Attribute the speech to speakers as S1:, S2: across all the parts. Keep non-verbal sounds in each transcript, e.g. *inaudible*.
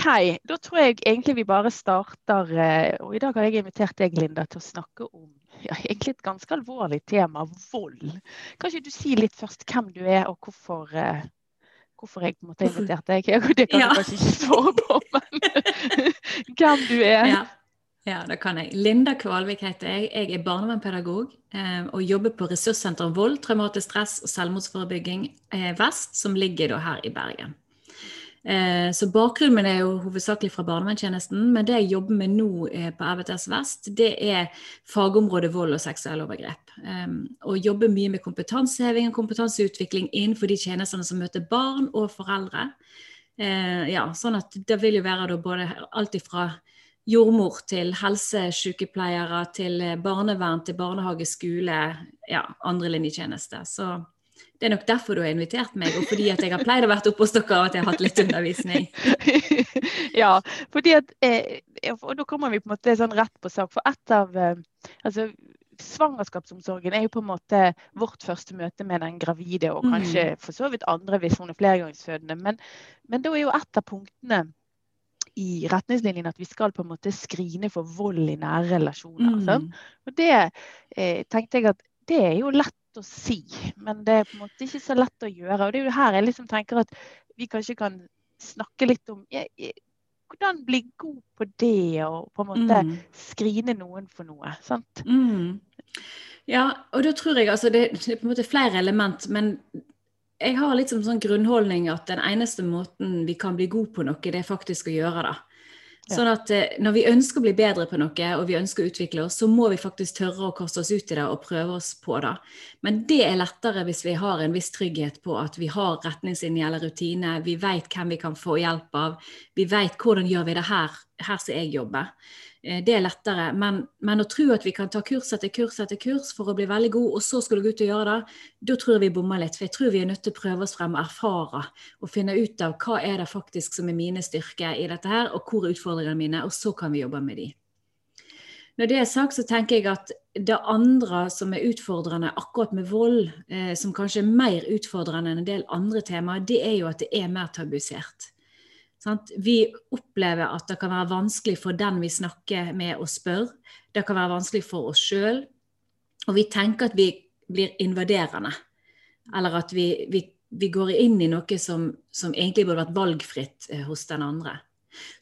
S1: OK, da tror jeg egentlig vi bare starter. eh, Og i dag har jeg invitert deg, Linda, til å snakke om ja, egentlig et ganske alvorlig tema, vold. Kan ikke du si litt først hvem du er, og hvorfor, eh, hvorfor jeg på en måte har invitert deg? *laughs* Det kan
S2: Ja.
S1: du kanskje ikke svare på, men *laughs* hvem du er.
S2: Ja. ja, det kan jeg. Linda Kvalvik heter jeg. Jeg er barnevernspedagog eh, og jobber på ressurssenteret om vold, traumatisk stress og selvmordsforebygging eh, Vest, som ligger her i Bergen. Eh, så bakgrunnen min er jo hovedsakelig fra barnevernstjenesten, men det jeg jobber med nå eh, på RVTS Vest, det er fagområdet vold og seksuelle overgrep. Eh, og jobber mye med kompetanseheving og kompetanseutvikling innenfor de tjenestene som møter barn og foreldre. Eh, ja, sånn at det vil jo være da både alt ifra jordmor til helsesykepleiere til barnevern til barnehage, skole, ja, andrelinjetjeneste. Så det er nok derfor du har invitert meg, og fordi at jeg har pleid å være oppe hos dere og at jeg har hatt litt undervisning. *laughs*
S1: ja, fordi at eh, Og da kommer vi på en måte sånn rett på sak. For et av eh, altså, Svangerskapsomsorgen er jo på en måte vårt første møte med den gravide, og
S2: Mm.
S1: kanskje for så vidt andre hvis hun er flergangsfødende. Men, men da er jo et av punktene i retningslinjene at vi skal på en måte skrine for vold i nære relasjoner.
S2: Mm.
S1: Og det eh, tenkte jeg at det er jo lett å si, men det er på en måte ikke så lett å gjøre. Og det er jo her jeg liksom tenker at vi kanskje kan snakke litt om jeg, jeg, hvordan bli god på det, og på en måte
S2: Mm.
S1: skrine noen for noe. sant?
S2: Mm. Ja, og da tror jeg altså det, det er på en måte flere element, men jeg har litt som sånn grunnholdning at den eneste måten vi kan bli god på noe, det er faktisk å gjøre det. Sånn at eh, når vi ønsker å bli bedre på noe, og vi ønsker å utvikle oss, så må vi faktisk tørre å kaste oss ut i det og prøve oss på det. Men det er lettere hvis vi har en viss trygghet på at vi har retningslinjer eller rutine, vi vet hvem vi kan få hjelp av, vi vet hvordan gjør vi det her, her som jeg jobber. Eh, Det er lettere, men, men å tro at vi kan ta kurs etter kurs etter kurs for å bli veldig god, og så skal du gå ut og gjøre det, da tror jeg vi bommer litt. For jeg tror vi er nødt til å prøve oss frem og erfare og finne ut av hva er det faktisk som er mine styrker i dette her, og hvor er utfordringene mine, og så kan vi jobbe med de. Når det er sagt, så tenker jeg at det andre som er utfordrende akkurat med vold, eh, som kanskje er mer utfordrende enn en del andre temaer, det er jo at det er mer tabusert. Sant? Vi opplever at det kan være vanskelig for den vi snakker med å spørre. Det kan være vanskelig for oss sjøl. Og vi tenker at vi blir invaderende. Eller at vi, vi, vi går inn i noe som, som egentlig burde vært valgfritt eh, hos den andre.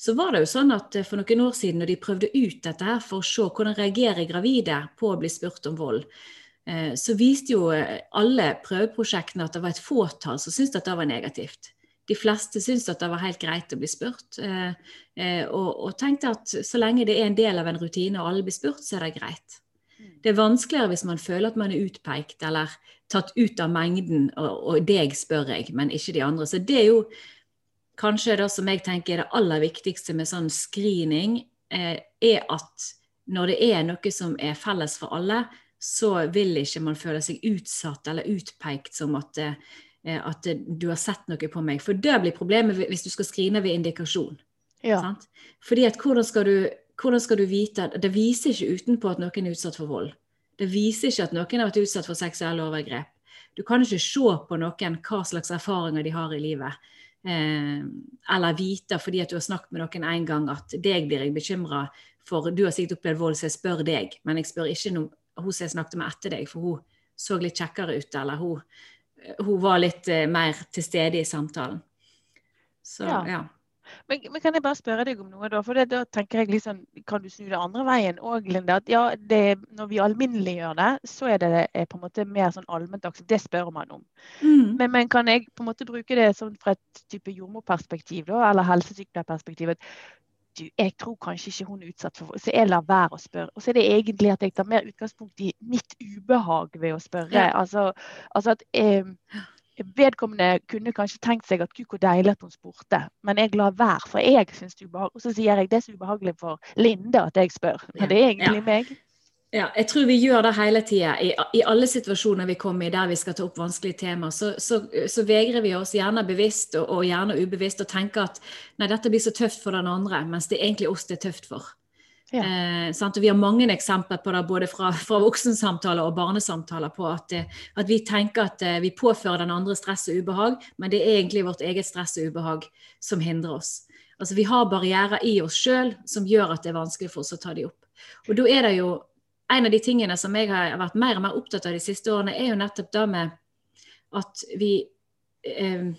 S2: Så var det jo sånn at eh, For noen år siden når de prøvde ut dette her for å se hvordan reagerer gravide på å bli spurt om vold, eh, så viste jo alle prøveprosjektene at det var et fåtall som syntes at det var negativt de fleste syntes at det var helt greit å bli spurt, eh, eh, og, og, tenkte at så lenge det er en del av en rutine og alle blir spurt, så er det greit. Det er vanskeligere hvis man føler at man er utpekt eller tatt ut av mengden, og, og deg spør jeg, men ikke de andre. Så det er jo kanskje det som jeg tenker er det aller viktigste med sånn screening, eh, er at når det er noe som er felles for alle, så vil ikke man føle seg utsatt eller utpekt som at at du har sett noe på meg. For det blir problemet hvis du skal skrine ved indikasjon.
S1: Ja.
S2: Sant? Fordi at hvordan skal, du, hvordan skal du vite at Det viser ikke utenpå at noen er utsatt for vold. Det viser ikke at noen har vært utsatt for seksuelle overgrep. Du kan ikke se på noen hva slags erfaringer de har i livet. Eh, eller vite fordi at du har snakket med noen en gang at deg blir jeg bekymra for, du har sikkert opplevd vold, så jeg spør deg. Men jeg spør ikke noe, hun som jeg snakket med etter deg, for hun så litt kjekkere ut, eller hun hun var litt eh, mer til stede i samtalen. Så,
S1: Ja.
S2: ja.
S1: Men, men kan jeg bare spørre deg om noe, da? For det, da tenker jeg liksom, Kan du snu det andre veien òg, Linda? At ja, det, når vi alminneliggjør det, så er det er på en måte mer sånn allment aksept. Det spør man om.
S2: Mm.
S1: Men, men kan jeg på en måte bruke det sånn fra et type jordmorperspektiv, da, eller helsesykepleierperspektiv? Du, jeg tror kanskje ikke hun er utsatt for vold, så jeg lar være å spørre. Og så er det egentlig at jeg tar mer utgangspunkt i mitt ubehag ved å spørre.
S2: Ja.
S1: Altså, altså at eh, Vedkommende kunne kanskje tenkt seg at gud, hvor deilig at hun spurte, men jeg lar være, for jeg syns det er ubehagelig. Og så sier jeg det er så ubehagelig for Linde at jeg spør. Men det er egentlig
S2: Ja.
S1: meg.
S2: Ja, jeg tror vi gjør det hele tida. I, I alle situasjoner vi kommer i der vi skal ta opp vanskelige temaer, så, så, så vegrer vi oss gjerne bevisst og, og gjerne ubevisst og tenker at nei, dette blir så tøft for den andre, mens det er egentlig oss det er tøft for.
S1: Ja.
S2: Eh, sant? Og vi har mange eksempler på det, både fra, fra voksensamtaler og barnesamtaler, på at, eh, at vi tenker at eh, vi påfører den andre stress og ubehag, men det er egentlig vårt eget stress og ubehag som hindrer oss. Altså Vi har barrierer i oss sjøl som gjør at det er vanskelig for oss å ta de opp. Og da er det jo En av de tingene som jeg har vært mer og mer opptatt av de siste årene, er jo nettopp det med at vi eh,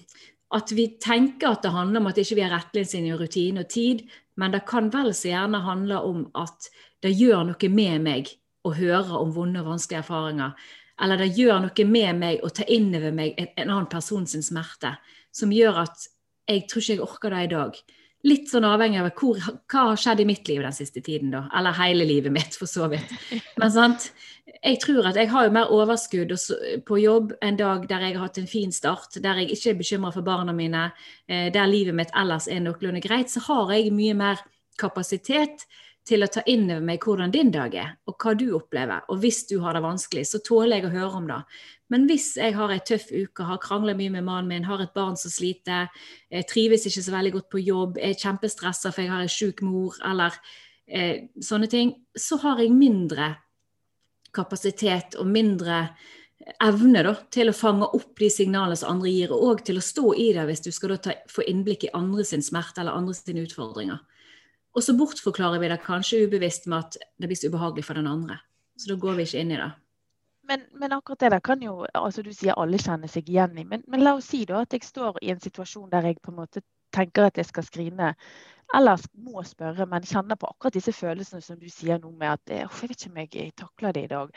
S2: at vi tenker at det handler om at ikke vi har retningslinjer, rutine og tid, men det kan vel så gjerne handle om at det gjør noe med meg å høre om vonde og vanskelige erfaringer. Eller det gjør noe med meg å ta inn over meg en, annen person sin smerte, som gjør at jeg tror ikke jeg orker det i dag. Litt sånn avhengig av hvor, hva har skjedd i mitt liv den siste tiden, da. Eller hele livet mitt, for så vidt. Men sant? jeg tror at jeg har jo mer overskudd på jobb en dag der jeg har hatt en fin start, der jeg ikke er bekymra for barna mine, eh, der livet mitt ellers er noenlunde greit, så har jeg mye mer kapasitet til å ta inn over meg hvordan din dag er, og hva du opplever. Og hvis du har det vanskelig, så tåler jeg å høre om det. Men hvis jeg har ei tøff uke, har krangla mye med mannen min, har et barn som sliter, trives ikke så veldig godt på jobb, er kjempestressa for jeg har ei sjuk mor, eller eh, sånne ting, så har jeg mindre kapasitet og mindre evne da, til å fange opp de signalene som andre gir, og til å stå i det hvis du skal ta, få innblikk i andre sin smerte eller andre sine utfordringer. Og så bortforklarer vi det kanskje ubevisst med at det blir så ubehagelig for den andre. Så da går vi ikke inn i det.
S1: Men, men, akkurat det der kan jo altså Du sier alle kjenner seg igjen i, men, men, la oss si da at jeg står i en situasjon der jeg på en måte tenker at jeg skal skrine, eller må spørre, men kjenner på akkurat disse følelsene som du sier nå med at jeg vet ikke om jeg takler det i dag.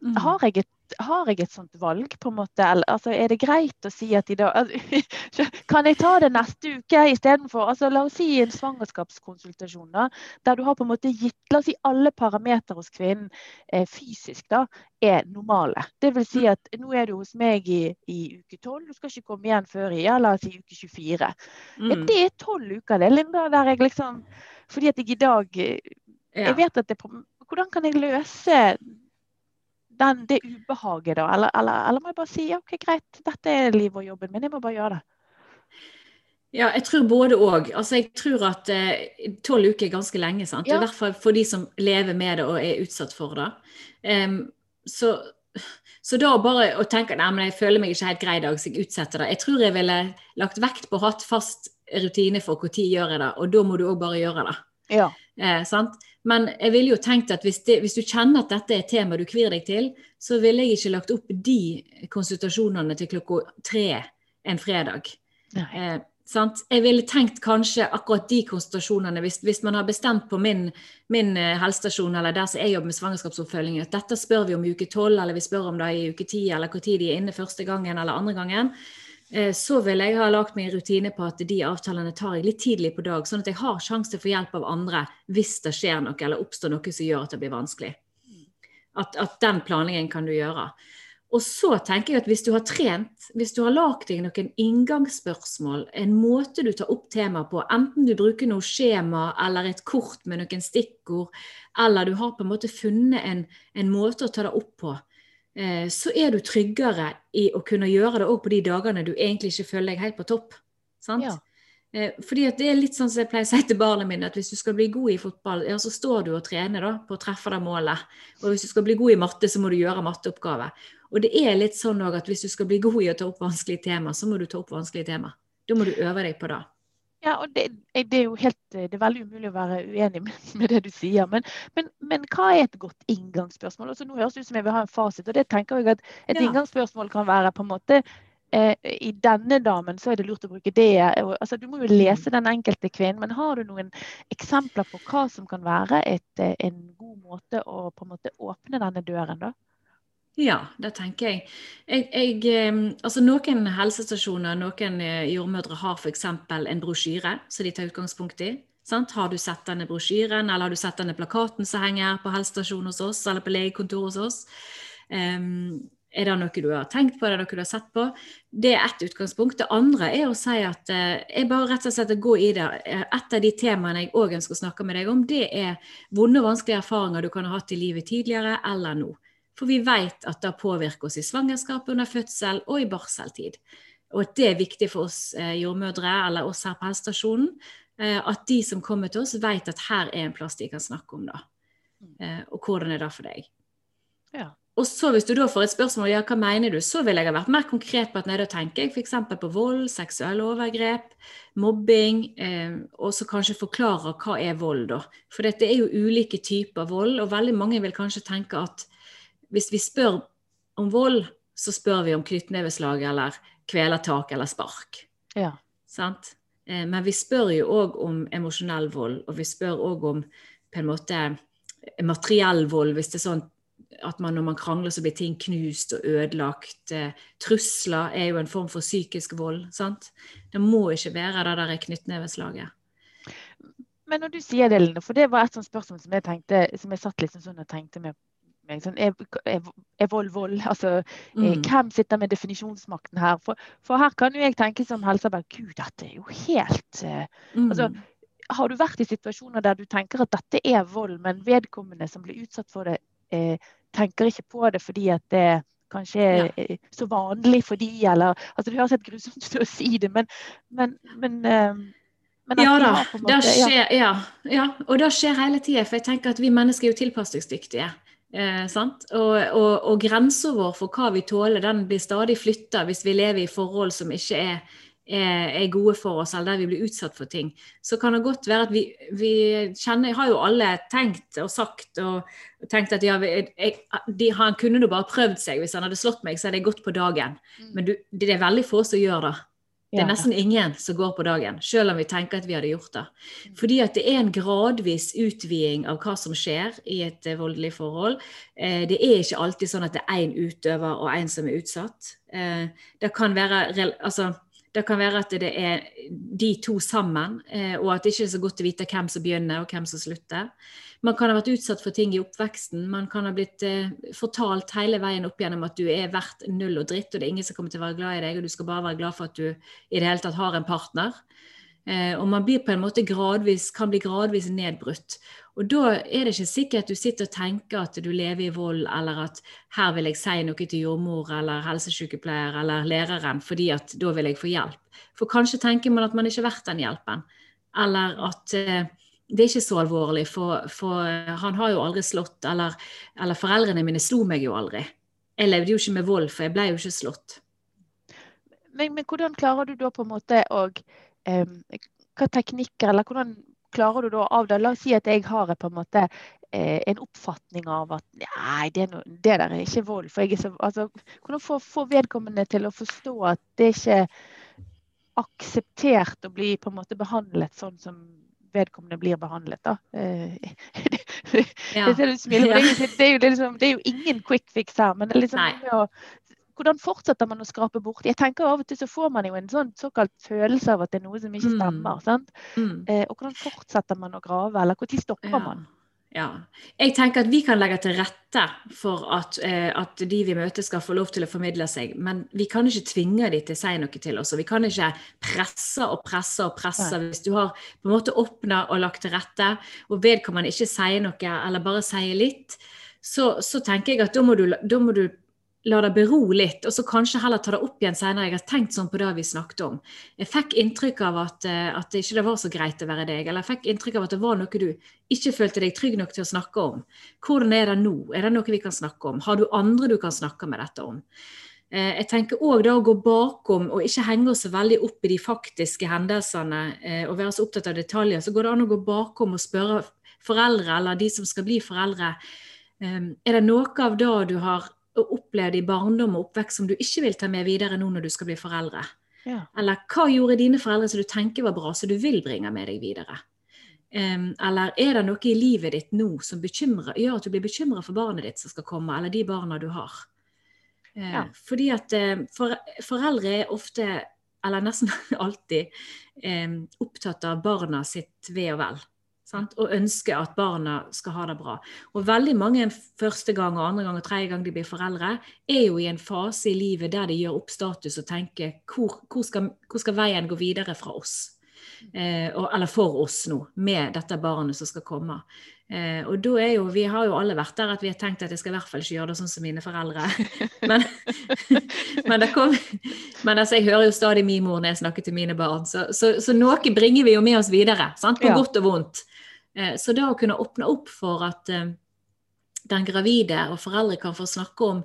S1: Mm. Har jeg et har jeg et sånt valg, på en måte? Eller, altså, er det greit å si at i dag altså, *laughs* Kan jeg ta det neste uke istedenfor? Altså, la oss si en svangerskapskonsultasjon da, der du har på en måte gitt la oss si alle parametere hos kvinnen eh, fysisk da, er normale. Det vil si at nå er du hos meg i, i uke 12, du skal ikke komme igjen før i ja, la oss si uke 24. Mm. Det er tolv uker, det, Linda. der jeg liksom, Fordi at jeg i dag eh, jeg vet at det, Hvordan kan jeg løse den, det ubehaget, da? Eller, eller, eller, må jeg bare si OK, greit, dette er livet og jobben min, jeg må bare gjøre det?
S2: Ja, jeg tror både òg. Altså, jeg tror at eh, tolv uker er ganske lenge. sant? Ja. I hvert fall for de som lever med det og er utsatt for det. Um, så, så, da bare å tenke nei, men jeg føler meg ikke helt grei i dag, så jeg utsetter det. Jeg tror jeg ville lagt vekt på å ha fast rutine for når gjør jeg det, og da må du òg bare gjøre det.
S1: Ja.
S2: Eh, sant? Men jeg ville jo tenkt at hvis, det, hvis, du kjenner at dette er et tema du kvir deg til, så ville jeg ikke lagt opp de konsultasjonene til klokka tre en fredag. Eh, jeg ville tenkt kanskje akkurat de konsultasjonene, hvis, hvis man har bestemt på min, min uh, helsestasjon eller der som jeg jobber med svangerskapsoppfølging, at dette spør vi om i uke tolv, eller vi spør om det i uke ti, eller når de er inne første gangen eller andre gangen. Eh, så vil jeg ha lagt meg en rutine på at de avtalene tar jeg litt tidlig på dag, sånn at jeg har sjanse til å få hjelp av andre hvis det skjer noe eller oppstår noe som gjør at det blir vanskelig. At, at den planleggingen kan du gjøre. Og så tenker jeg at hvis du har trent, hvis du har lagd deg noen inngangsspørsmål, en måte du tar opp temaet på, enten du bruker noe skjema eller et kort med noen stikkord, eller du har på en måte funnet en, en måte å ta det opp på, så er du tryggere i å kunne gjøre det òg på de dagene du egentlig ikke føler deg helt på topp. Sant? Ja. Eh, fordi det er litt sånn som jeg pleier å si til barna mine, at hvis du skal bli god i fotball, ja, så står du og trener da, på å treffe det målet. Og hvis du skal bli god i matte, så må du gjøre matteoppgaver. Og det er litt sånn at hvis du skal bli god i å ta opp vanskelige tema, så må du ta opp vanskelige tema. Da må du øve deg på det.
S1: Ja, og det, det, er jo helt, det er veldig umulig å være uenig *laughs* med, med det du sier. Men, men, men, hva er et godt inngangsspørsmål? Altså, nå høres det ut som jeg vil ha en fasit. og det tenker jeg at Et ja. inngangsspørsmål kan være på en måte eh, I denne damen så er det lurt å bruke det. Altså, du må jo lese den enkelte kvinnen. Men har du noen eksempler på hva som kan være et, eh, en god måte å på en måte åpne denne døren? da?
S2: Ja, det tenker jeg. jeg, jeg altså Noen helsestasjoner, noen eh, jordmødre har f.eks. en brosjyre som de tar utgangspunkt i. Sant? Har du sett denne brosjyren, eller har du sett denne plakaten som henger på helsestasjonen hos oss, eller på legekontoret hos oss? Um, er det noe du har tenkt på, er det noe du har sett på? Det er ett utgangspunkt. Det andre er å si at eh, jeg bare rett og slett går i det. Et av de temaene jeg òg ønsker å snakke med deg om, det er vonde og vanskelige erfaringer du kan ha hatt i livet tidligere eller nå. For vi vet at det påvirker oss i svangerskap, under fødsel og i barseltid. Og at det er viktig for oss eh, jordmødre eller oss her på helsestasjonen. Eh, at de som kommer til oss, vet at her er en plass de kan snakke om det. Eh, og hvordan er det for deg?
S1: Ja.
S2: og så hvis du da får et spørsmål ja, hva mener du, så vil jeg ha vært mer konkret på at nei, da tenker jeg f.eks. på vold, seksuelle overgrep, mobbing, eh, og så kanskje forklare hva er vold, da. For dette er jo ulike typer vold, og veldig mange vil kanskje tenke at hvis vi spør om vold, så spør vi om knyttneveslag eller kvelertak eller spark.
S1: Ja.
S2: Sant? Eh, men vi spør jo òg om emosjonell vold, og vi spør òg om på en måte materiell vold, hvis det er sånn at man, når man krangler, så blir ting knust og ødelagt. Eh, trusler er jo en form for psykisk vold. sant? Det må ikke være det der knyttneveslaget.
S1: Men når du sier det, Line, for det var et sånt spørsmål som jeg tenkte, som jeg satt liksom sånn og tenkte med meg, sånn, er, er, er, vold vold? Altså, mm. Hvem sitter med definisjonsmakten her? For, for, her kan jo jeg tenke som helsearbeid Gud, dette er jo helt uh, mm. altså, Har du vært i situasjoner der du tenker at dette er vold, men vedkommende som blir utsatt for det, eh, tenker ikke på det fordi at det kanskje er ja. så vanlig for de, eller altså Det høres helt grusomt ut å si det, men, men, men, eh,
S2: ja da, måte, skjer, ja. ja. Og det skjer hele tida. For jeg tenker at vi mennesker er jo tilpasningsdyktige. Eh, og, og, og grensa vår for hva vi tåler, den blir stadig flytta hvis vi lever i forhold som ikke er er, er, gode for oss, eller der vi blir utsatt for ting, så kan det godt være at vi, vi kjenner Har jo alle tenkt og sagt og, tenkt at ja, jeg, de, han kunne jo bare prøvd seg. Hvis han hadde slått meg, så hadde jeg gått på dagen. Mm. Men du, det er veldig få som gjør det. Det er nesten ingen som går på dagen, selv om vi tenker at vi hadde gjort det. Mm. Fordi at det er en gradvis utviding av hva som skjer i et eh, voldelig forhold. Eh, det er ikke alltid sånn at det er én utøver og én som er utsatt. Eh, det kan være altså, det kan være at det er de to sammen, eh, og at det ikke er så godt å vite hvem som begynner og hvem som slutter. Man kan ha vært utsatt for ting i oppveksten. Man kan ha blitt eh, fortalt hele veien opp gjennom at du er verdt null og dritt, og det er ingen som kommer til å være glad i deg, og du skal bare være glad for at du i det hele tatt har en partner. Eh, og man blir på en måte gradvis, kan bli gradvis nedbrutt. Og da er det ikke sikkert at du sitter og tenker at du lever i vold, eller at her vil jeg si noe til jordmor eller helsesykepleier eller læreren, fordi at da vil jeg få hjelp. For kanskje tenker man at man ikke er verdt den hjelpen. Eller at eh, det er ikke så alvorlig, for, for, han har jo aldri slått, eller, eller foreldrene mine slo meg jo aldri. Jeg levde jo ikke med vold, for jeg ble jo ikke slått.
S1: Men, men hvordan klarer du da på en måte å hva teknikker, eller hvordan klarer du da av det? La oss si at jeg har på en måte eh, en oppfatning av at nei, det, no, det der er ikke vold. For jeg er så, altså, hvordan få, få vedkommende til å forstå at det er ikke akseptert å bli på en måte behandlet sånn som vedkommende blir behandlet. da. *laughs* Ja. det, er jo det er jo ingen quick fix her, men det er liksom å hvordan fortsetter man å skrape bort? Jeg tenker Av og til så får man jo en sånn såkalt følelse av at det er noe som ikke mm. stemmer. sant? Mm. Eh, og hvordan fortsetter man å grave, eller når stopper
S2: ja.
S1: man?
S2: Ja. Jeg tenker at vi kan legge til rette for at, eh, at, de vi møter skal få lov til å formidle seg, men vi kan ikke tvinge de til å si noe til oss. og Vi kan ikke presse og presse og presse. Nei. Hvis du har på en måte åpna og lagt til rette, og vedkommende ikke sier noe eller bare sier litt, så, så tenker jeg at da må du, da må du la det bero litt, og så kanskje heller ta det opp igjen senere. Jeg har tenkt sånn på det vi snakket om. Jeg fikk inntrykk av at, eh, at det ikke var så greit å være deg, eller jeg fikk inntrykk av at det var noe du ikke følte deg trygg nok til å snakke om. Hvordan er det nå? Er det noe vi kan snakke om? Har du andre du kan snakke med dette om? Eh, jeg tenker òg da å gå bakom og ikke henge oss så veldig opp i de faktiske hendelsene eh, og være så opptatt av detaljer. Så går det an å gå bakom og spørre foreldre eller de som skal bli foreldre. Er det noe av det du har opplevd i barndom og oppvekst som du ikke vil ta med videre nå når du skal bli foreldre? Ja. Eller hva gjorde dine foreldre som du tenker var bra, som du vil bringe med deg videre? Um, eller er det noe i livet ditt nå som gjør at du blir bekymra for barnet ditt som skal komme, eller de barna du har? Uh, ja. Fordi at uh, for, foreldre er ofte, eller nesten *laughs* alltid, um, opptatt av barna sitt ve og vel. Sant? Og ønsker at barna skal ha det bra. Og veldig mange første gang og andre gang og tredje gang de blir foreldre, er jo i en fase i livet der de gjør opp status og tenker hvor, hvor, skal, hvor skal, veien gå videre fra oss? Eh, og, eller for oss nå, med dette barnet som skal komme. Eh, og da er jo, Vi har jo alle vært der at vi har tenkt at jeg skal i hvert fall ikke gjøre det sånn som mine foreldre. *laughs* men, men, kom, men altså, jeg hører jo stadig min mor når jeg snakker til mine barn, så, så, så noe bringer vi jo med oss videre. Sant? På ja. godt og vondt. Eh, så det å kunne åpne opp for at, eh, den gravide og foreldre kan få snakke om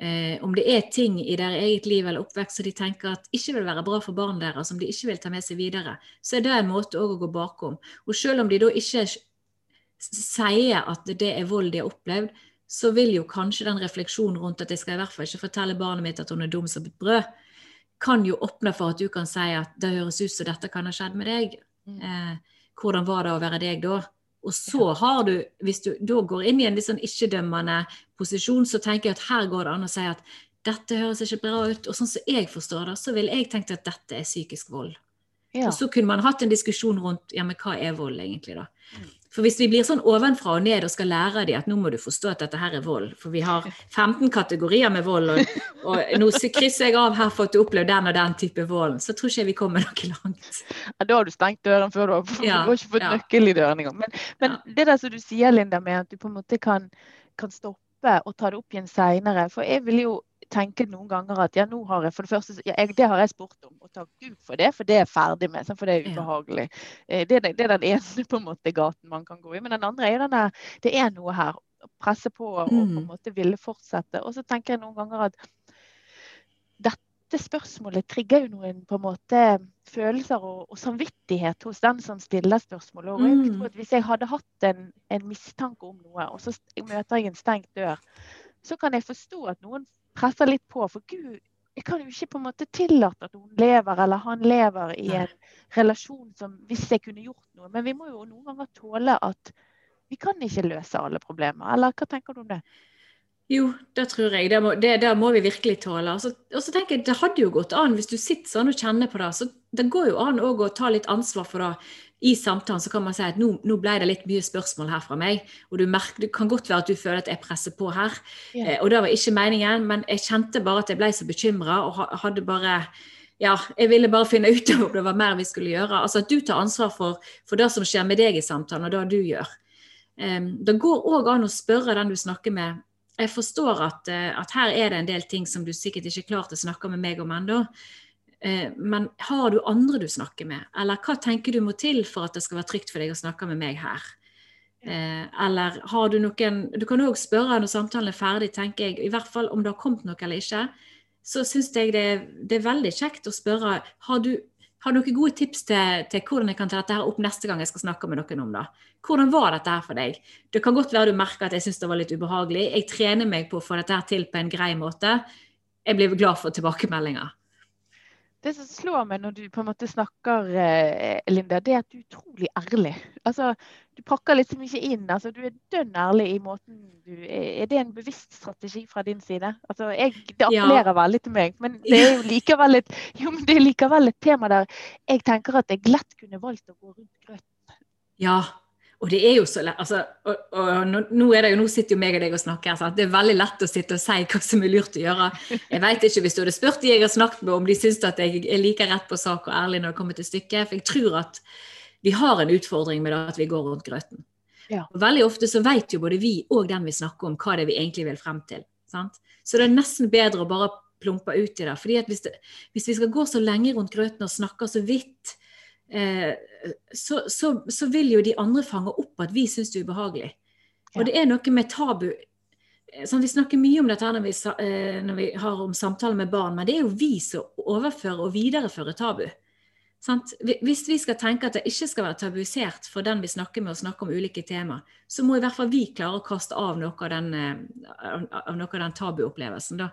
S2: eh, om det er ting i deres eget liv eller oppvekst som de tenker at ikke vil være bra for barnet deres, som de ikke vil ta med seg videre, så er det en måte å gå bakom. Og selv om de da ikke sier at det er vold de har opplevd, så vil jo kanskje den refleksjonen rundt at jeg skal i hvert fall ikke fortelle barnet mitt at hun er dum som et brød, kan jo åpne for at du kan si at det høres ut som dette kan ha skjedd med deg. Mm. Eh, hvordan var det å være deg da? Og så har du, hvis du da går inn i en litt sånn ikke-dømmende posisjon, så tenker jeg at her går det an å si at dette høres ikke bra ut. Og sånn som jeg forstår det, så ville jeg tenkt at dette er psykisk vold. Ja. Og så kunne man hatt en diskusjon rundt ja, men hva er vold egentlig, da. For hvis vi blir sånn ovenfra og ned og skal lære dem at nå må du forstå at dette her er vold, for vi har 15 kategorier med vold, og, og nå krysser jeg av her for at du opplever den og den type vold, så tror ikke jeg vi kommer noe langt.
S1: Ja, da har du stengt døren før du har, du har ikke fått ja. nøkkel i døren engang. Men, men ja. det der som du sier, Linda, med at du på en måte kan, kan stoppe og ta det opp igjen seinere, for jeg vil jo tenke noen ganger at ja, nå har jeg for det første ja, jeg, Det har jeg spurt om, og takk Gud for det, for det er jeg ferdig med. For det er ubehagelig. Det det, det, er den ene *laughs* på en måte gaten man kan gå i. Men den andre er denne Det er noe her. Presse på og på en mm. måte ville fortsette. Og så tenker jeg noen ganger at dette spørsmålet trigger jo noen på en måte følelser og, og samvittighet hos den som stiller spørsmålet. Og jeg mm. tror at Hvis jeg hadde hatt en, en mistanke om noe, og så møter jeg en stengt dør, så kan jeg forstå at noen presser litt på. For Gud, jeg kan jo ikke på en måte tillate at hun lever eller han lever i en relasjon som hvis jeg kunne gjort noe. Men vi må jo noen ganger tåle at vi kan ikke løse alle problemer. Eller hva tenker du om det?
S2: Jo, det tror jeg. Det må, det, det må vi virkelig tåle. Og så tenker jeg, Det hadde jo gått an, hvis du sitter sånn og kjenner på det, så det går jo an å ta litt ansvar for det i samtalen så kan man si at nå, nå, ble det litt mye spørsmål her fra meg. Og du merker, det kan godt være at du føler at jeg presser på her. Yeah. Eh, og det var ikke meningen, men jeg kjente bare at jeg ble så bekymra og hadde bare ja, jeg ville bare finne ut om det var mer vi skulle gjøre. Altså At du tar ansvar for, for det som skjer med deg i samtalen, og det du gjør. Um, det går òg an å spørre den du snakker med. Jeg forstår at, uh, at, her er det en del ting som du sikkert ikke er klar til å snakke med meg om ennå. Eh, men har du andre du snakker med, eller hva tenker du må til for at det skal være trygt for deg å snakke med meg her? Eh, eller har du noen Du kan òg spørre når samtalen er ferdig, tenker jeg, i hvert fall om det har kommet noe eller ikke. Så syns jeg det, det, er veldig kjekt å spørre har du har noen gode tips til, til, hvordan jeg kan ta dette her opp neste gang jeg skal snakke med noen om det. Hvordan var dette her for deg? Det kan godt være du merker at jeg syns det var litt ubehagelig. Jeg trener meg på å få dette her til på en grei måte. Jeg blir glad for tilbakemeldinger.
S1: Det som slår meg når du på en måte snakker, eh, Linda, det er at du er utrolig ærlig. Altså, du pakker så mye inn. Altså, du er dønn ærlig i måten du. Er det en bevisst strategi fra din side? Altså, jeg, det appellerer ja. veldig til meg, men det er jo likevel et, *laughs* jo, det er likevel et tema der jeg tenker at jeg lett kunne valgt å gå rundt grøten.
S2: Ja, og det er jo så lett, altså, og, og, nå, er det jo, nå sitter jo meg og deg og snakker. Sant? Det er veldig lett å sitte og si hva som er lurt å gjøre. Jeg vet ikke hvis du hadde spurt de jeg har snakket med om de syns at jeg er like rett på sak og ærlig når det kommer til stykket. For jeg tror at vi har en utfordring med det at vi går rundt grøten. Ja. Og veldig ofte så vet jo både vi og den vi snakker om, hva det er vi egentlig vil frem til. Sant? Så det er nesten bedre å bare plumpe ut i det. fordi at hvis, det, hvis vi skal gå så lenge rundt grøten og snakke så vidt så, så, så, vil jo de andre fange opp at vi syns det er ubehagelig. Og det er noe med tabu eh, sånn, Vi snakker mye om dette når vi, eh, når vi har om samtaler med barn, men det er jo vi som overfører og viderefører tabu. Sant? Hvis vi skal tenke at det ikke skal være tabuisert for den vi snakker med, å snakke om ulike tema, så må i hvert fall vi klare å kaste av noe av den, av noe av den tabuopplevelsen. Da.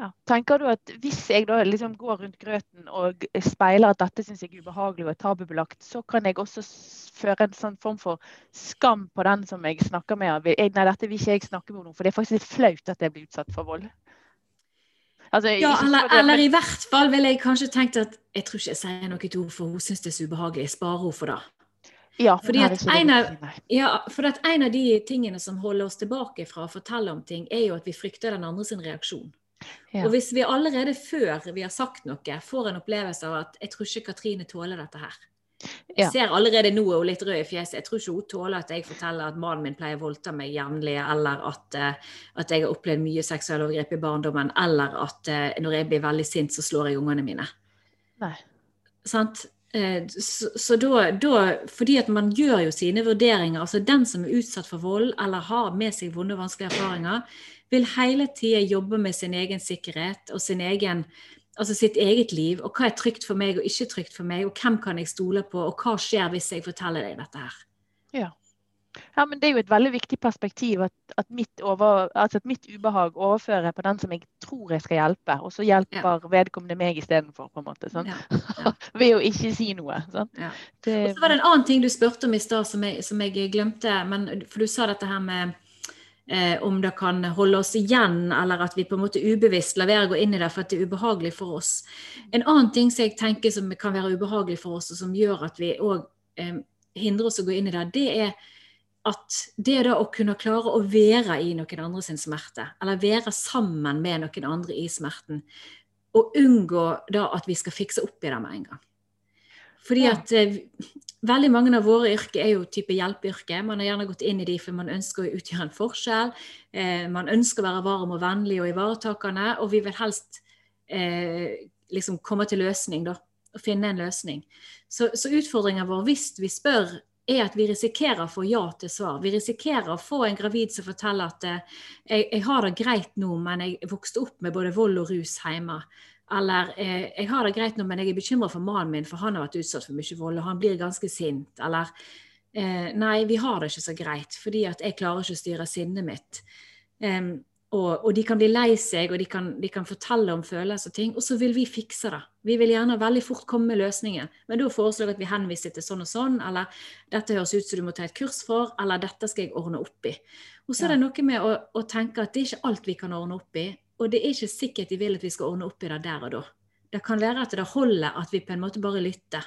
S1: Ja. Tenker du at hvis jeg da liksom går rundt grøten og speiler at dette syns jeg er ubehagelig og er tabubelagt, så kan jeg også føre en sånn form for skam på den som jeg snakker med? Nei, dette vil ikke jeg snakke med noen, for det er faktisk litt flaut at jeg blir utsatt for vold.
S2: Altså, ja, eller, det, eller, i hvert fall ville jeg kanskje tenkt at jeg tror ikke jeg sier noe til henne, for hun syns det er så ubehagelig. Jeg sparer henne for det.
S1: Ja,
S2: Fordi at en, av, ja, for at en av de tingene som holder oss tilbake fra å fortelle om ting, er jo at vi frykter den andre sin reaksjon. Ja. Og hvis vi allerede før vi har sagt noe, får en opplevelse av at 'jeg tror ikke Katrine tåler dette her'. Jeg ja. ser allerede nå hun litt rød i fjeset. Jeg tror ikke hun tåler at jeg forteller at mannen min pleier å voldta meg jevnlig, eller at, uh, at, jeg har opplevd mye seksuelle overgrep i barndommen, eller at uh, når jeg blir veldig sint, så slår jeg ungene mine.
S1: Nei.
S2: Sant? Eh, så, så da, da, fordi at man gjør jo sine vurderinger. altså Den som er utsatt for vold eller har med seg vonde og vanskelige erfaringer, vil hele tida jobbe med sin egen sikkerhet og sin egen, altså sitt eget liv. Og hva er trygt for meg og ikke trygt for meg, og hvem kan jeg stole på, og hva skjer hvis jeg forteller deg dette her.
S1: Ja. Ja, men Det er jo et veldig viktig perspektiv at, at, mitt, over, altså at mitt, ubehag overfører på den som jeg tror jeg skal hjelpe, og så hjelper ja. vedkommende meg istedenfor. Sånn? *laughs* Ja. Ved å ikke si noe. Sånn?
S2: Det... Og så var det en annen ting du spurte om i stad som, som, jeg glemte. Men, for du sa dette her med eh, om det kan holde oss igjen, eller at vi på en måte ubevisst lar være å gå inn i det for at det er ubehagelig for oss. En annen ting som jeg tenker som kan være ubehagelig for oss, og som gjør at vi òg eh, hindrer oss å gå inn i det, det er at det da å kunne klare å være i noen andre sin smerte, eller være sammen med noen andre i smerten, og unngå da at vi skal fikse opp i det med en gang. Fordi ja. at eh, veldig mange av våre yrker er jo type hjelpeyrke. Man har gjerne gått inn i de for man ønsker å utgjøre en forskjell. Eh, man ønsker å være varm og vennlig og ivaretakende, og vi vil helst eh, liksom komme til løsning, da. Og finne en løsning. Så, så utfordringen vår hvis vi spør er at vi risikerer å få ja til svar. Vi risikerer å få en gravid som forteller at eh, jeg, jeg, har det greit nå, men jeg vokste opp med både vold og rus hjemme. Eller eh, jeg har det greit nå, men jeg er bekymra for mannen min, for han har vært utsatt for mye vold, og han blir ganske sint. Eller eh, nei, vi har det ikke så greit, fordi at jeg klarer ikke å styre sinnet mitt. Um, og, og, de kan bli lei seg, og de kan, de kan, fortelle om følelser og ting. Og så vil vi fikse det. Vi vil gjerne veldig fort komme med løsninger. Men da foreslår jeg at vi henviser til sånn og sånn, eller dette høres ut som du må ta et kurs for, eller dette skal jeg ordne opp i. Og så er det noe med å, å, tenke at det er ikke alt vi kan ordne opp i, og det er ikke sikkert de vil at vi skal ordne opp i det der og da. Det kan være at det holder at vi på en måte bare lytter.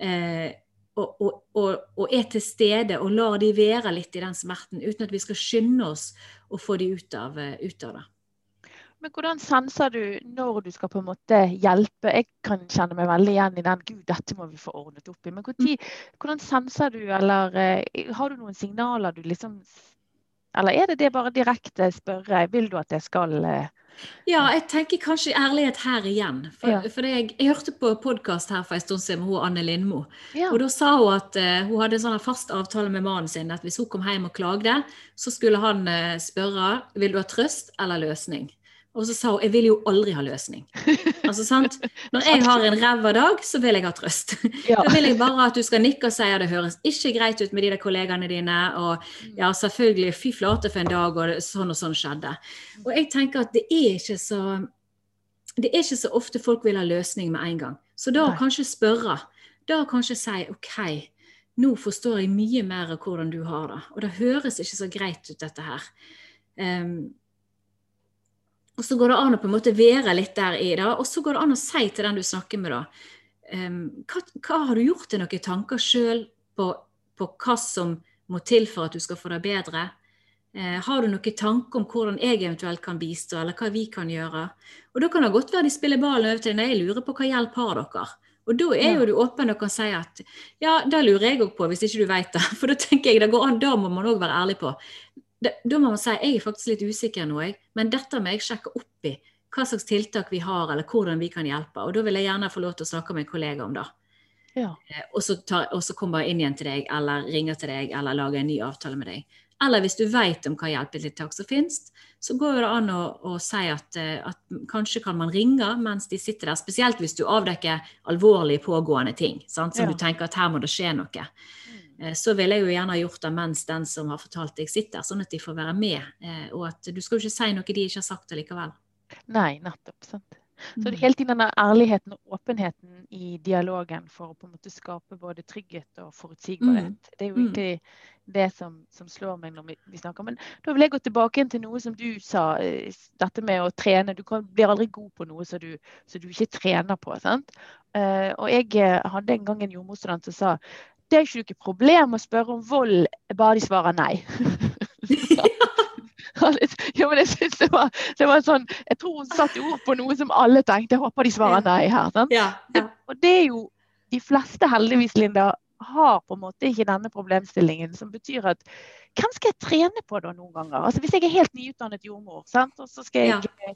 S2: Eh, og, og, og, og, er til stede og lar de være litt i den smerten, uten at vi skal skynde oss å få de ut av, eh, ut av det.
S1: Men hvordan senser du når du skal på en måte hjelpe? Jeg kan kjenne meg veldig igjen i den 'gud, dette må vi få ordnet opp i'. Men hvordan, hvordan senser du, eller eh, har du noen signaler du liksom Eller er det det bare direkte spørre 'vil du at jeg skal' eh,
S2: ja, jeg tenker kanskje ærlighet her igjen. For, ja. for jeg, jeg, hørte på podkast her for en stund siden med hun Anne Lindmo. Ja. Og da sa hun at uh, hun hadde en sånn fast avtale med mannen sin at hvis hun kom hjem og klagde, så skulle han uh, spørre vil du ha trøst eller løsning. Og så sa hun jeg vil jo aldri ha løsning. Altså, sant? Når jeg har en ræva dag, så vil jeg ha trøst. Ja. Da vil jeg bare at du skal nikke og si at det høres ikke greit ut med de der kollegaene dine. Og ja, selvfølgelig, fy flate for en dag, og sånn og sånn skjedde. Og jeg tenker at det er ikke så det er ikke så ofte folk vil ha løsning med en gang. Så da kanskje spørre. Da kanskje si OK, nå forstår jeg mye mer av hvordan du har det. Og det høres ikke så greit ut, dette her. Um, og så går det an å på en måte være litt der i det. Og så går det an å si til den du snakker med, da um, hva, hva, har du gjort deg noen tanker sjøl på, på, hva som må til for at du skal få det bedre? Uh, har du noen tanker om hvordan jeg eventuelt kan bistå, eller hva vi kan gjøre? Og da kan det godt være de spiller ballen over til deg. Jeg lurer på hva hjelp har dere? Og da er jo du åpen og kan si at ja, det lurer jeg òg på, hvis ikke du vet det. *laughs* For da tenker jeg det går an, da må man òg være ærlig på da må man si jeg er faktisk litt usikker nå, jeg, men dette må jeg sjekke opp i. Hva slags tiltak vi har, eller hvordan vi kan hjelpe. Og da vil jeg gjerne få lov til å snakke med en kollega om det. Ja. Eh, og, så tar, og så kommer jeg inn igjen til deg, eller ringer til deg, eller lager en ny avtale med deg. Eller hvis du vet om hva hjelpetiltak som finnes, så går det an å, å si at, eh, at, kanskje kan man ringe mens de sitter der. Spesielt hvis du avdekker alvorlige pågående ting, sant? som ja. du tenker at her må det skje noe. Eh, så ville jeg jo gjerne gjort det mens den som har fortalt deg, sitter, sånn at de får være med. Eh, og at du skal jo ikke si noe de ikke har sagt allikevel.
S1: Nei, nettopp. sant. Så det er helt hele tiden denne ærligheten og åpenheten i dialogen for å på en måte skape både trygghet og forutsigbarhet. Mm. Det er jo ikke egentlig det som, som slår meg når vi, vi, snakker. Men da vil jeg gå tilbake til noe som du sa, eh, dette med å trene. Du kan, blir aldri god på noe som du, du, ikke trener på. sant? Og jeg hadde en gang en jordmorstudent som sa det er ikke noe problem å spørre om vold, bare de svarer nei. *laughs* ja, men jeg synes det var, det var sånn, jeg tror hun satte ord på noe som alle tenkte. Jeg håper de svarer nei her. Ja, ja. Og det er jo de fleste, heldigvis, Linda, har på en måte ikke denne problemstillingen. Som betyr at hvem skal jeg trene på da noen ganger? Altså Hvis jeg er helt nyutdannet jordmor, sant? og så skal jeg, ja.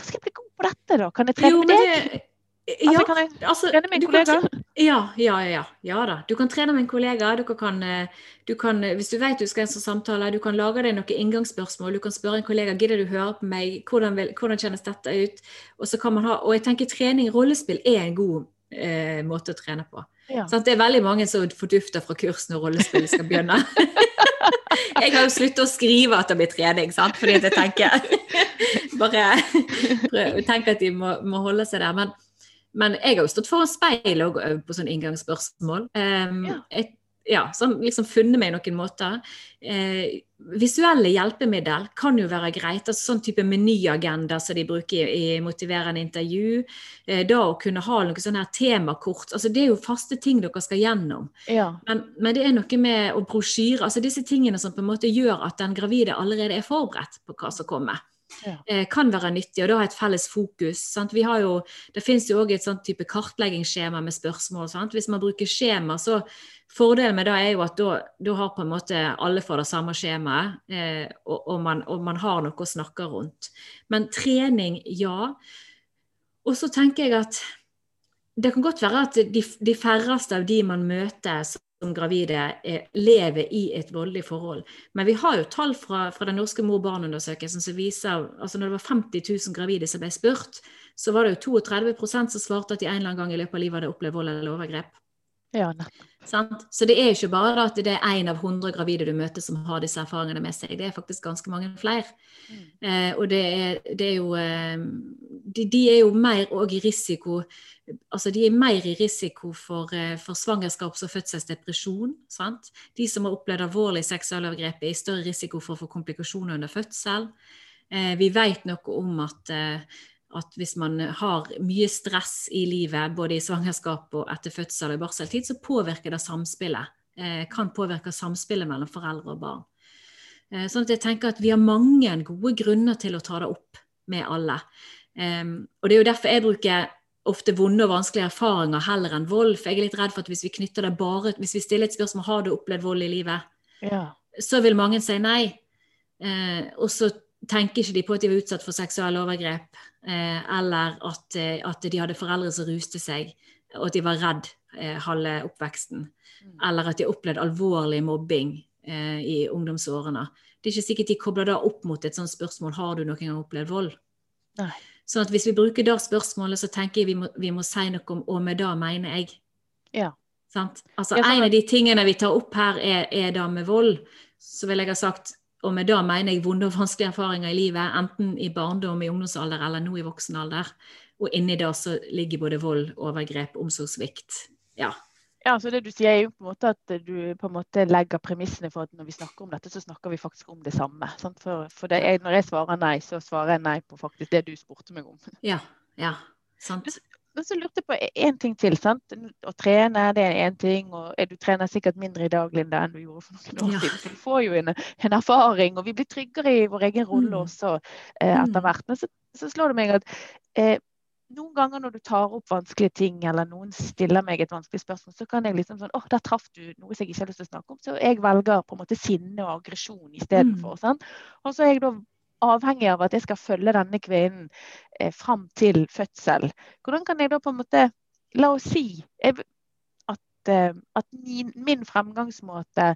S1: skal jeg bli god på dette, da? Kan jeg trene jo, deg?
S2: Det, ja, altså, kan jeg
S1: altså, trene med en kollega?
S2: Ja, ja, ja. ja da. Du kan trene med en kollega. Du kan, eh, du kan, hvis du vet du skal ha en sånn samtale, du kan lage deg noen inngangsspørsmål. Du kan spørre en kollega gidder du høre på meg, hvordan, vil, hvordan kjennes dette ut? Og så kan man ha, og jeg tenker trening, rollespill, er en god eh, måte å trene på. Ja. Sånn, det er veldig mange som fordufter fra kurs når rollespillet skal begynne. *laughs* jeg har jo sluttet å skrive at det blir trening, sant? fordi jeg tenker *laughs* bare tenker at de må, må holde seg der. Men men jeg har jo stått foran speil og øvd på sånne inngangsspørsmål. Um, ja. Et, ja, som liksom funnet meg noen måter. Eh, visuelle hjelpemiddel kan jo være greit. altså Sånn type menyagenda som de bruker i, i motiverende intervju. Eh, da å kunne ha noen sånne her temakort. altså Det er jo faste ting dere skal gjennom. Ja. Men, men, det er noe med å brosjyre. altså Disse tingene som på en måte gjør at den gravide allerede er forberedt på hva som kommer ja. Eh, kan være nyttig, og da ha et felles fokus. Sant? Vi har jo, det finnes jo òg et sånt type kartleggingsskjema med spørsmål. Sant? Hvis man bruker skjema, så Fordelen med det er jo at da, da har på en måte alle får det samme skjemaet, eh, og, og, man, og, man, har noe å snakke rundt. Men trening, ja. Og så tenker jeg at det kan godt være at de, de færreste av de man møter som gravide er, lever i et voldelig forhold. Men vi har jo tall fra, fra den norske mor-barn-undersøkelsen som viser altså når det var 50 000 gravide som ble spurt, så var det jo 32% som svarte at de en eller annen gang i løpet av livet hadde opplevd vold eller overgrep.
S1: Ja,
S2: Så det er ikke bare at det er én av hundre gravide du møter som har disse erfaringene med seg, det er faktisk ganske mange flere. Mm. Eh, og det er, det er jo eh, de, de, er jo mer òg i risiko Altså de er mer i risiko for, eh, for svangerskaps- og fødselsdepresjon. Sant? De som har opplevd alvorlig seksualovergrep, er i større risiko for å få komplikasjoner under fødsel. Eh, vi vet noe om at eh, at hvis man har mye stress i livet, både i svangerskap og etter fødsel og i barseltid, så påvirker det samspillet. Eh, kan påvirke samspillet mellom foreldre og barn. Eh, sånn at jeg tenker at vi har mange gode grunner til å ta det opp med alle. Eh, og det er jo derfor jeg bruker ofte vonde og vanskelige erfaringer heller enn vold. For jeg er litt redd for at hvis vi knytter det bare Hvis vi stiller et spørsmål har du opplevd vold i livet, ja. så vil mange si nei. Eh, og så tenker ikke de på at de var utsatt for seksuelle overgrep, eh, eller at, eh, at, de hadde foreldre som ruste seg, og at de var redd eh, halve oppveksten. Mm. Eller at de opplevde alvorlig mobbing eh, i ungdomsårene. Det er ikke sikkert de kobler da opp mot et sånt spørsmål har du noen gang opplevd vold. Nei. Sånn at hvis vi bruker det spørsmålet, så tenker jeg vi må, vi må si noe om og med det mener jeg.
S1: Ja.
S2: Sant? Altså ja, En av de tingene vi tar opp her, er, er det med vold. Så vil jeg ha sagt og med det mener jeg vonde og vanskelige erfaringer i livet, enten i barndom, i ungdomsalder eller nå i voksen alder. Og inni det så ligger både vold, overgrep, omsorgssvikt. Ja.
S1: Ja, så det du sier er jo på en måte at du på en måte legger premissene for at når vi snakker om dette, så snakker vi faktisk om det samme. Sant? For, for det er, når jeg svarer nei, så svarer jeg nei på faktisk det du spurte meg om.
S2: Ja, ja, sant.
S1: Men så lurte jeg på én ting til. sant? Å trene det er én ting, og du trener sikkert mindre i dag Linda, enn du gjorde for noen år ja. siden. For du får jo en, en, erfaring, og vi blir tryggere i vår egen rolle mm. også eh, etter mm. hvert. Men så, så, slår det meg at eh, noen ganger når du tar opp vanskelige ting, eller noen stiller meg et vanskelig spørsmål, så kan jeg liksom sånn åh, der traff du noe som jeg ikke har lyst til å snakke om. Så jeg velger på en måte sinne og aggresjon istedenfor. Mm. Og så er jeg da avhengig av at jeg skal følge denne kvinnen eh, fram til fødsel. Hvordan kan jeg da på en måte La oss si jeg, at, eh, at min, min, fremgangsmåte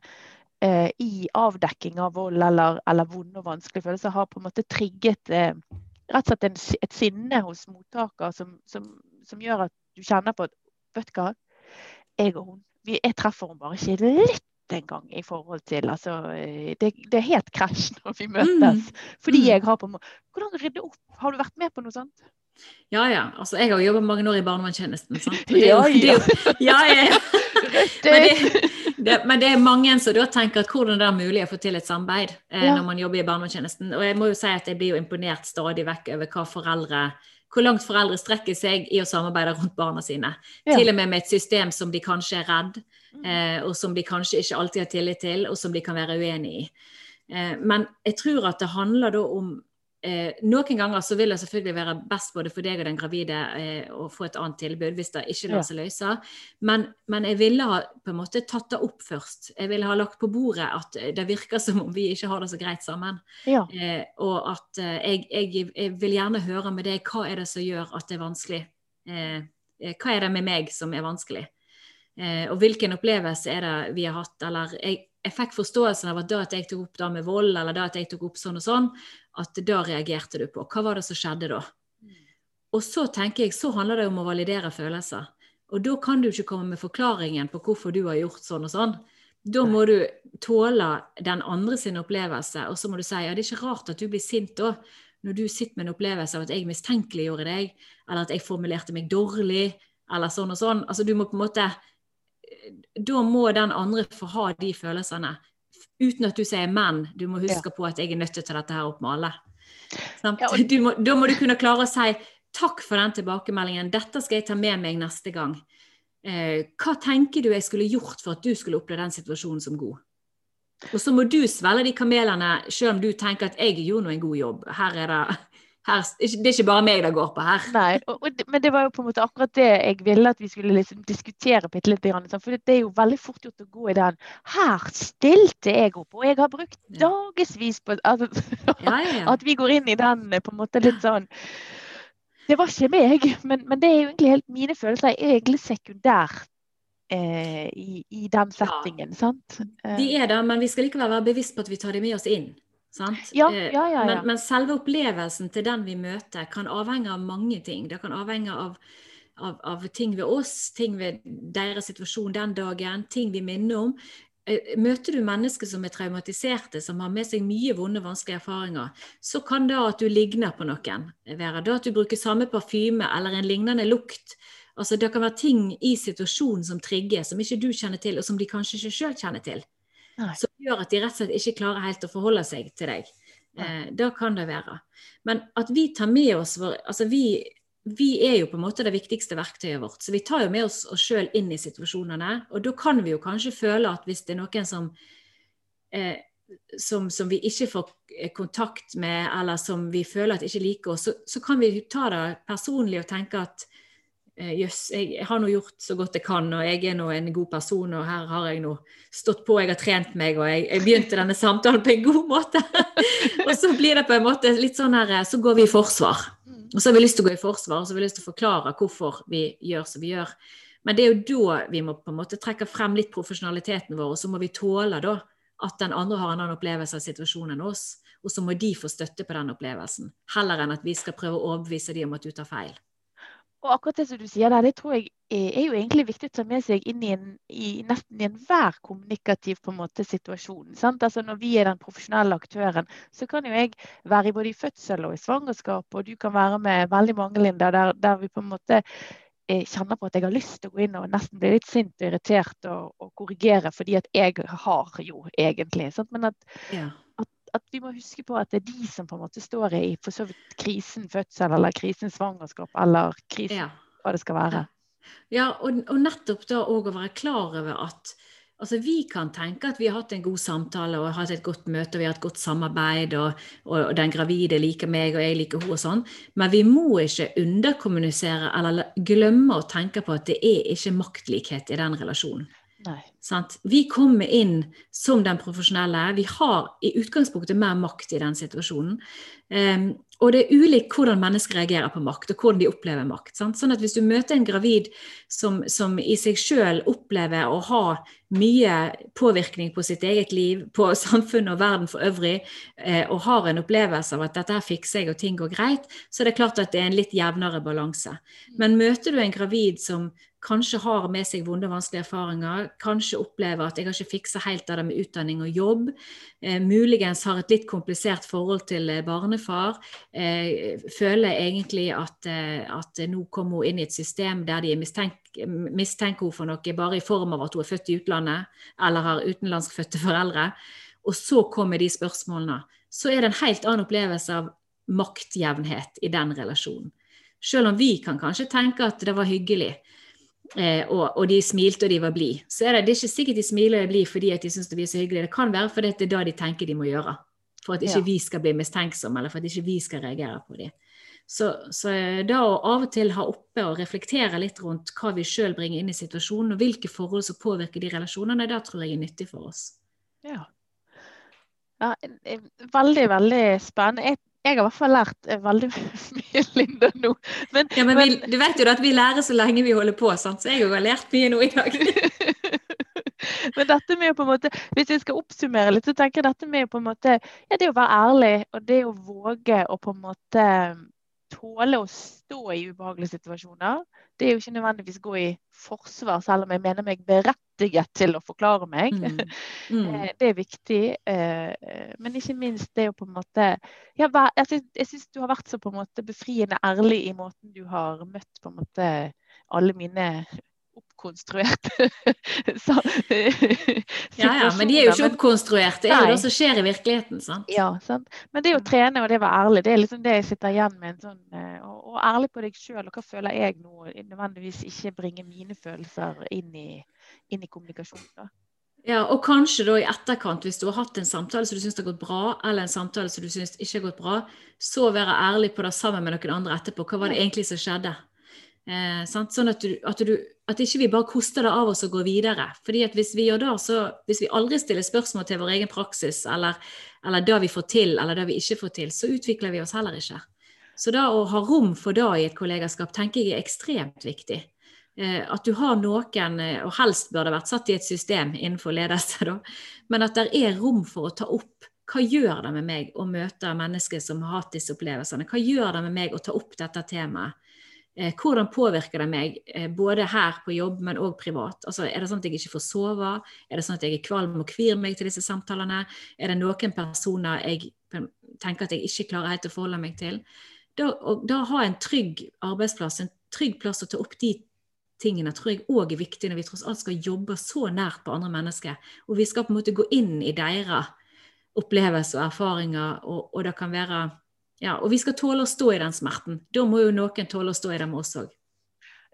S1: eh, i avdekking av vold eller, eller vonde og vanskelige følelser har på en måte trigget eh, rett og slett en, et sinne hos mottaker som, som, som, gjør at du kjenner på at Vet du hva, jeg og hun jeg treffer henne bare ikke litt en gang i forhold til altså, eh, det, det, er helt krasj når vi møtes. Mm. Fordi mm. jeg har på Hvordan rydde opp? Har du vært med på noe sånt?
S2: Ja, ja. Altså, jeg har jobbet mange år i barnevernstjenesten. *laughs*
S1: Ja, ja.
S2: ja, ja. Men, det, det, men, det, er mange som da tenker at hvordan det er mulig å få til et samarbeid eh, når man jobber i barnevernstjenesten. Og jeg må jo si at jeg blir jo imponert stadig vekk over hva foreldre hvor langt foreldre strekker seg i å samarbeide rundt barna sine. Til og med med et system som de kanskje er redd og som de kanskje ikke alltid har tillit til, og som de kan være uenig i. Eh, men jeg tror at det handler da om eh, Noen ganger så vil det selvfølgelig være best både for deg og den gravide eh, å få et annet tilbud hvis det ikke lar seg løse, men, men, jeg ville ha på en måte tatt det opp først. Jeg ville ha lagt på bordet at det virker som om vi ikke har det så greit sammen. Ja. Eh, og at eh, jeg, jeg, jeg, vil gjerne høre med deg hva er det som gjør at det er vanskelig. hva er det med meg som er vanskelig? Eh, og hvilken opplevelse er det vi har hatt? Eller jeg, jeg fikk forståelsen av at da at jeg tok opp det med vold, eller da at jeg tok opp sånn og sånn, at da reagerte du på. Hva var det som skjedde da? Og så tenker jeg, så handler det om å validere følelser. Og da kan du ikke komme med forklaringen på hvorfor du har gjort sånn og sånn. Da må du tåle den andre sin opplevelse, og så må du si ja, det er ikke rart at du blir sint da, når du sitter med en opplevelse av at jeg mistenkeliggjorde deg, eller at jeg formulerte meg dårlig, eller sånn og sånn. Altså du må på en måte Da må den andre få ha de følelsene. Uten at du sier 'men'. Du må huske ja. på at jeg er nødt til å ta dette her opp med alle. Ja, og... *laughs* må, da må du kunne klare å si 'takk for den tilbakemeldingen', dette skal jeg ta med meg neste gang'. Eh, hva tenker du jeg skulle gjort for at du skulle oppleve den situasjonen som god? Og så må du svelge de kamelene, selv om du tenker at 'jeg gjorde nå en god jobb'. Her er det her, det er ikke bare meg det går på her.
S1: Nei, og, og, men det var jo på en måte akkurat det jeg ville at vi skulle liksom diskutere bitte litt. For det er jo veldig fort gjort å gå i den Her stilte jeg opp, og jeg har brukt ja. dagevis på *laughs* at, ja, ja, At vi går inn i den på en måte litt sånn Det var ikke meg, men, men det er jo egentlig helt mine følelser Jeg er egentlig sekundært. Eh, i, i, den settingen, sant?
S2: De er det, men vi skal likevel være bevisst på at vi tar dem med oss inn.
S1: Ja, ja, ja, ja.
S2: Men, men, selve opplevelsen til den vi møter, kan avhenge av mange ting. Det kan avhenge av, av, av ting ved oss, ting ved deres situasjon den dagen, ting vi minner om. Eh, møter du mennesker som er traumatiserte, som har med seg mye vonde, vanskelige erfaringer, så kan da at du ligner på noen være. Da at du bruker samme parfyme eller en lignende lukt. Altså Det kan være ting i situasjonen som trigger, som ikke du kjenner til, og som de kanskje ikke sjøl kjenner til. Nei. Som gjør at de rett og slett ikke klarer helt å forholde seg til deg. Eh, da kan det være. Men at vi tar med oss vår Altså vi, vi er jo på en måte det viktigste verktøyet vårt. Så vi tar jo med oss oss sjøl inn i situasjonene. Og da kan vi jo kanskje føle at hvis det er noen som eh, som, som, vi ikke får kontakt med, eller som vi føler at ikke liker oss, så, så kan vi ta det personlig og tenke at Eh, jøss, jeg har nå gjort så godt jeg kan, og jeg er nå en god person, og her har jeg nå stått på, jeg har trent meg, og jeg, jeg begynte denne samtalen på en god måte. *laughs* og så blir det på en måte litt sånn her Så går vi i forsvar. Og så har vi lyst til å gå i forsvar, og så har vi lyst til å forklare hvorfor vi gjør som vi gjør. Men det er jo da vi må på en måte trekke frem litt profesjonaliteten vår, og så må vi tåle da at den andre har en annen opplevelse av situasjonen enn oss. Og så må de få støtte på den opplevelsen, heller enn at vi skal prøve å overbevise de om at du tar feil.
S1: Og akkurat det som du sier der, det tror jeg er jo egentlig viktig å ta med seg inn i, en, i nesten i enhver kommunikativ på en måte situasjon. Sant? Altså Når vi er den profesjonelle aktøren, så kan jo jeg være både i fødsel og i svangerskap, og du kan være med veldig mange, Linda, der, der vi på en måte eh, kjenner på at jeg har lyst til å gå inn og nesten bli litt sint og irritert og, og korrigere, fordi at jeg har jo egentlig. Sant? Men at, ja at vi må huske på at det er de som på en måte står i for så vidt krisen fødsel eller krisen svangerskap eller krisen ja. hva det skal være.
S2: Ja, og, og nettopp da òg å være klar over at altså vi kan tenke at vi har hatt en god samtale og hatt et godt møte og vi har hatt godt samarbeid, og, og, den gravide liker meg og jeg liker henne og sånn, men vi må ikke underkommunisere eller glemme å tenke på at det er ikke maktlikhet i den relasjonen. Vi kommer inn som den profesjonelle. Vi har i utgangspunktet mer makt i den situasjonen. Um, og det er ulikt hvordan mennesker reagerer på makt, og hvordan de opplever makt. Sant? Sånn at Hvis du møter en gravid som, som i seg sjøl opplever å ha mye påvirkning på sitt eget liv, på *laughs* samfunnet og verden for øvrig, eh, og har en opplevelse av at dette her fikser jeg og ting går greit, så er det klart at det er en litt jevnere balanse. Men møter du en gravid som kanskje har med seg vonde vanskelige erfaringer, kanskje opplever at jeg har ikke fiksa helt av det med utdanning og jobb, eh, muligens har et litt komplisert forhold til eh, barnefar, eh, føler egentlig at, eh, at, nå kommer hun inn i et system der de mistenker mistenker henne for noe bare i form av at hun er født i utlandet eller har utenlandskfødte foreldre, og så kommer de spørsmålene, så er det en helt annen opplevelse av maktjevnhet i den relasjonen. Selv om vi kan kanskje tenke at det var hyggelig, Eh, og, og, de smilte og de var blide. Så er det, det er ikke sikkert de smiler og er blide fordi at de syns det blir så hyggelig. Det kan være fordi det er da de tenker de må gjøre. For at ikke ja. vi skal bli mistenksomme, eller for at ikke vi skal reagere på dem. Så, så, eh, da å av og til ha oppe og reflektere litt rundt hva vi sjøl bringer inn i situasjonen, og hvilke forhold som påvirker de relasjonene, da tror jeg er nyttig for oss.
S1: Ja. ja veldig, veldig spennende. Jeg jeg har i hvert fall lært eh, veldig *laughs* mye, Linda, nå.
S2: Men, ja, men, vi, du vet jo at vi lærer så lenge vi holder på, sant? så jeg har lært mye nå i dag. *laughs*
S1: men dette med å på en måte, Hvis jeg skal oppsummere litt, så tenker jeg dette med å på en måte, ja, det å være ærlig og det å våge å på en måte tåle å stå i ubehagelige situasjoner. Det er jo ikke nødvendigvis gå i forsvar, selv om jeg mener meg berettiget til å forklare meg. Mm. *laughs* Mm. Eh, det er viktig. Eh, men ikke minst det å på en måte ja, Jeg syns du har vært så på en måte befriende ærlig i måten du har møtt på en måte alle mine oppkonstruerte *laughs* *laughs*
S2: Ja, ja, men de er jo ikke oppkonstruerte. Det er jo det som skjer i virkeligheten. sant?
S1: Ja, sant? Men det å trene og det å være ærlig, det er liksom det jeg sitter igjen med. en sånn, eh, Og, og ærlig på deg sjøl, og hva føler jeg nå? Nødvendigvis ikke bringe mine følelser inn i, inn i kommunikasjon. da.
S2: Ja, og kanskje da i etterkant, hvis du har hatt en samtale som du syns har gått bra, eller en samtale som du syns ikke har gått bra, så være ærlig på det sammen med noen andre etterpå. Hva var det egentlig som skjedde? Eh, sånn at, du, at, du, at, ikke vi bare koster det av oss og går videre. Fordi at Hvis vi gjør det, så, hvis vi aldri stiller spørsmål til vår egen praksis, eller, eller det vi får til, eller det vi ikke får til, så utvikler vi oss heller ikke. Så da å ha rom for det i et kollegaskap tenker jeg er ekstremt viktig. Eh, at du har noen, eh, og helst bør det vært satt i et system innenfor ledelse, da, men at det er rom for å ta opp hva gjør det med meg å møte mennesker som har hatt disse opplevelsene? Hva gjør det med meg å ta opp dette temaet? Eh, hvordan påvirker det meg, både her på jobb, men òg privat? Altså, er det sånn at jeg ikke får sove? Er det sånn at jeg er kvalm og kvir meg til disse samtalene? Er det noen personer jeg tenker at jeg ikke klarer helt å forholde meg til? Da, og, da ha en trygg arbeidsplass, en trygg plass å ta opp de tingene tror jeg òg er viktig når vi tross alt skal jobbe så nært på andre mennesker. Og vi skal på en måte gå inn i deres opplevelser og erfaringer, og, og det kan være ja, og vi skal tåle å stå i den smerten. Da må jo noen tåle å stå i det med oss òg.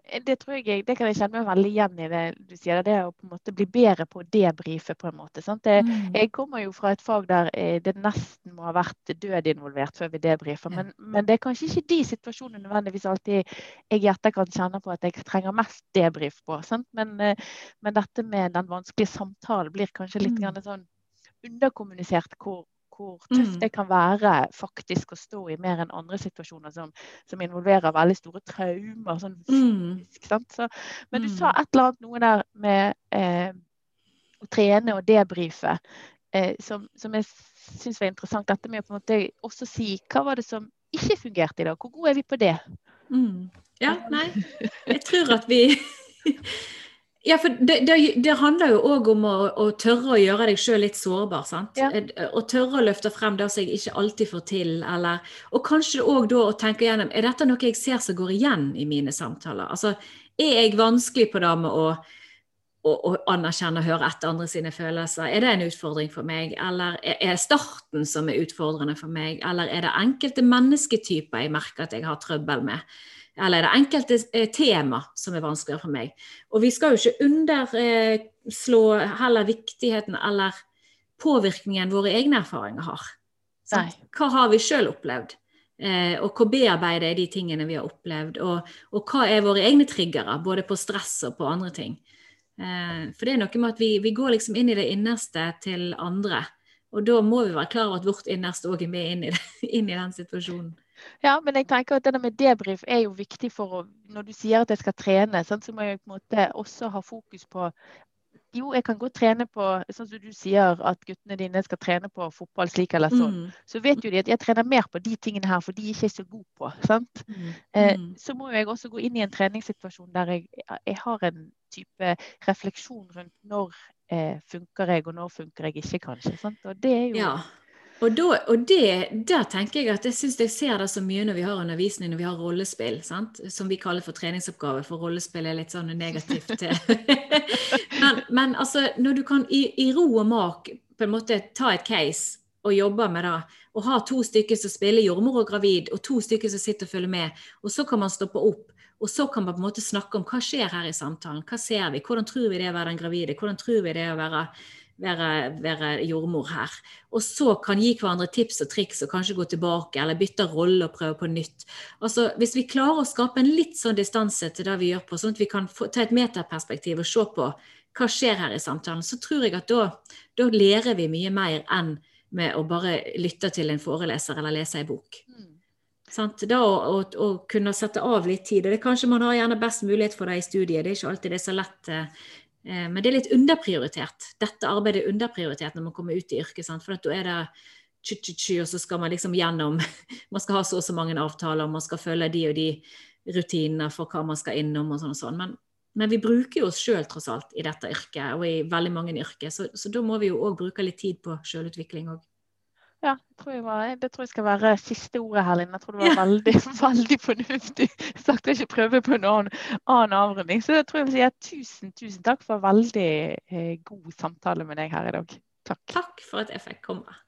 S1: Det tror jeg, det kan jeg kjenne meg veldig igjen i det du sier. Det å på en måte bli bedre på å debrife. på en måte. Det, mm. Jeg kommer jo fra et fag der eh, det nesten må ha vært død involvert før vi debrifer. Men, ja. men, det er kanskje ikke de situasjonene nødvendigvis alltid jeg i etterkant kjenner på at jeg trenger mest debrif på. Men, eh, men, dette med den vanskelige samtalen blir kanskje litt mm. sånn underkommunisert hvor hvor tøft mm. det kan være faktisk å stå i mer enn andre situasjoner som, som involverer veldig store traumer. Sånn mm. fysisk, så, men du sa mm. et eller annet noe der med eh, å trene og debrife eh, som, som, jeg syns var interessant. Dette med å på en måte også si hva var det som ikke fungerte i dag? Hvor gode er vi på det?
S2: Mm. Ja, nei. *laughs* Jeg tror at vi Ja, for det, det, det handler jo òg om å, å, tørre å gjøre deg sjøl litt sårbar. sant? Ja. Å tørre å løfte frem det som jeg ikke alltid får til. Eller, og kanskje òg da å tenke gjennom er dette noe jeg ser som går igjen i mine samtaler. Altså, Er jeg vanskelig på det med å, å, å anerkjenne og høre etter andre sine følelser? Er det en utfordring for meg? Eller er starten som er utfordrende for meg? Eller er det enkelte mennesketyper jeg merker at jeg har trøbbel med? Eller er det enkelte eh, tema som er vanskeligere for meg. Og vi skal jo ikke underslå heller viktigheten eller påvirkningen våre egne erfaringer har. Hva har vi sjøl opplevd? Eh, og hvor bearbeider er de tingene vi har opplevd? Og, og, hva er våre egne triggere, både på stress og på andre ting? Eh, for det er noe med at vi, vi, går liksom inn i det innerste til andre. Og da må vi være klar over at vårt innerste òg er med inn i, det, *laughs* inn i den situasjonen.
S1: Ja, men jeg tenker at det med debrief er jo viktig for å Når du sier at jeg skal trene, så må jeg på en måte også ha fokus på jo, jeg kan godt trene på sånn som du sier, at guttene dine skal trene på fotball slik eller sånn. Mm. Så vet jo de at jeg trener mer på de tingene her, for de er ikke så gode på. sant? Mm. Eh, mm. så må jeg også gå inn i en treningssituasjon der jeg, jeg har en type refleksjon rundt når eh, funker jeg, og når funker jeg ikke, kanskje. sant? Og det er jo...
S2: Ja. Og, da, og det, der tenker jeg at jeg syns jeg ser det så mye når vi har undervisning, når vi har rollespill, sant? som vi kaller for treningsoppgave, for rollespill er litt sånn negativt. *laughs* men, men altså, når du kan i, i, ro og mak på en måte ta et case og jobbe med det, og ha to stykker som spiller jordmor og gravid, og to stykker som sitter og følger med, og så kan man stoppe opp. Og så kan man på en måte snakke om hva skjer her i samtalen, hva ser vi, hvordan tror vi det er å være den gravide, hvordan tror vi det er å være være, være, jordmor her. Og så kan gi hverandre tips og triks og kanskje gå tilbake eller bytte rolle og prøve på nytt. Altså, Hvis vi klarer å skape en litt sånn distanse til det vi gjør på, sånn at vi kan få, ta et metaperspektiv og se på hva skjer her i samtalen, så tror jeg at da, da lærer vi mye mer enn med å bare lytte til en foreleser eller lese ei bok.
S1: Mm.
S2: Sant? Da å, å, å, kunne sette av litt tid. og det Kanskje man har gjerne best mulighet for det i studiet, det er ikke alltid det er så lett. Eh, men det er litt underprioritert. Dette arbeidet er underprioritert når man kommer ut i yrket. For da er det tju-tju-tju, og så skal man liksom gjennom *laughs* Man skal ha så og så mange avtaler, man skal følge de og de rutinene for hva man skal innom og sånn og sånn. Men, men vi bruker jo oss sjøl tross alt i dette yrket, og i veldig mange yrker. Så, så da må vi jo òg bruke litt tid på sjølutvikling òg.
S1: Ja, tror var, det tror jeg skal være siste ordet her, Linn. Jeg tror det var ja. veldig, *laughs* veldig fornuftig sagt å ikke prøve på en annen, annen avrunding. Så jeg tror jeg vil si at tusen, tusen takk for veldig eh, god samtale med deg her i dag. Takk.
S2: Takk for at jeg fikk komme.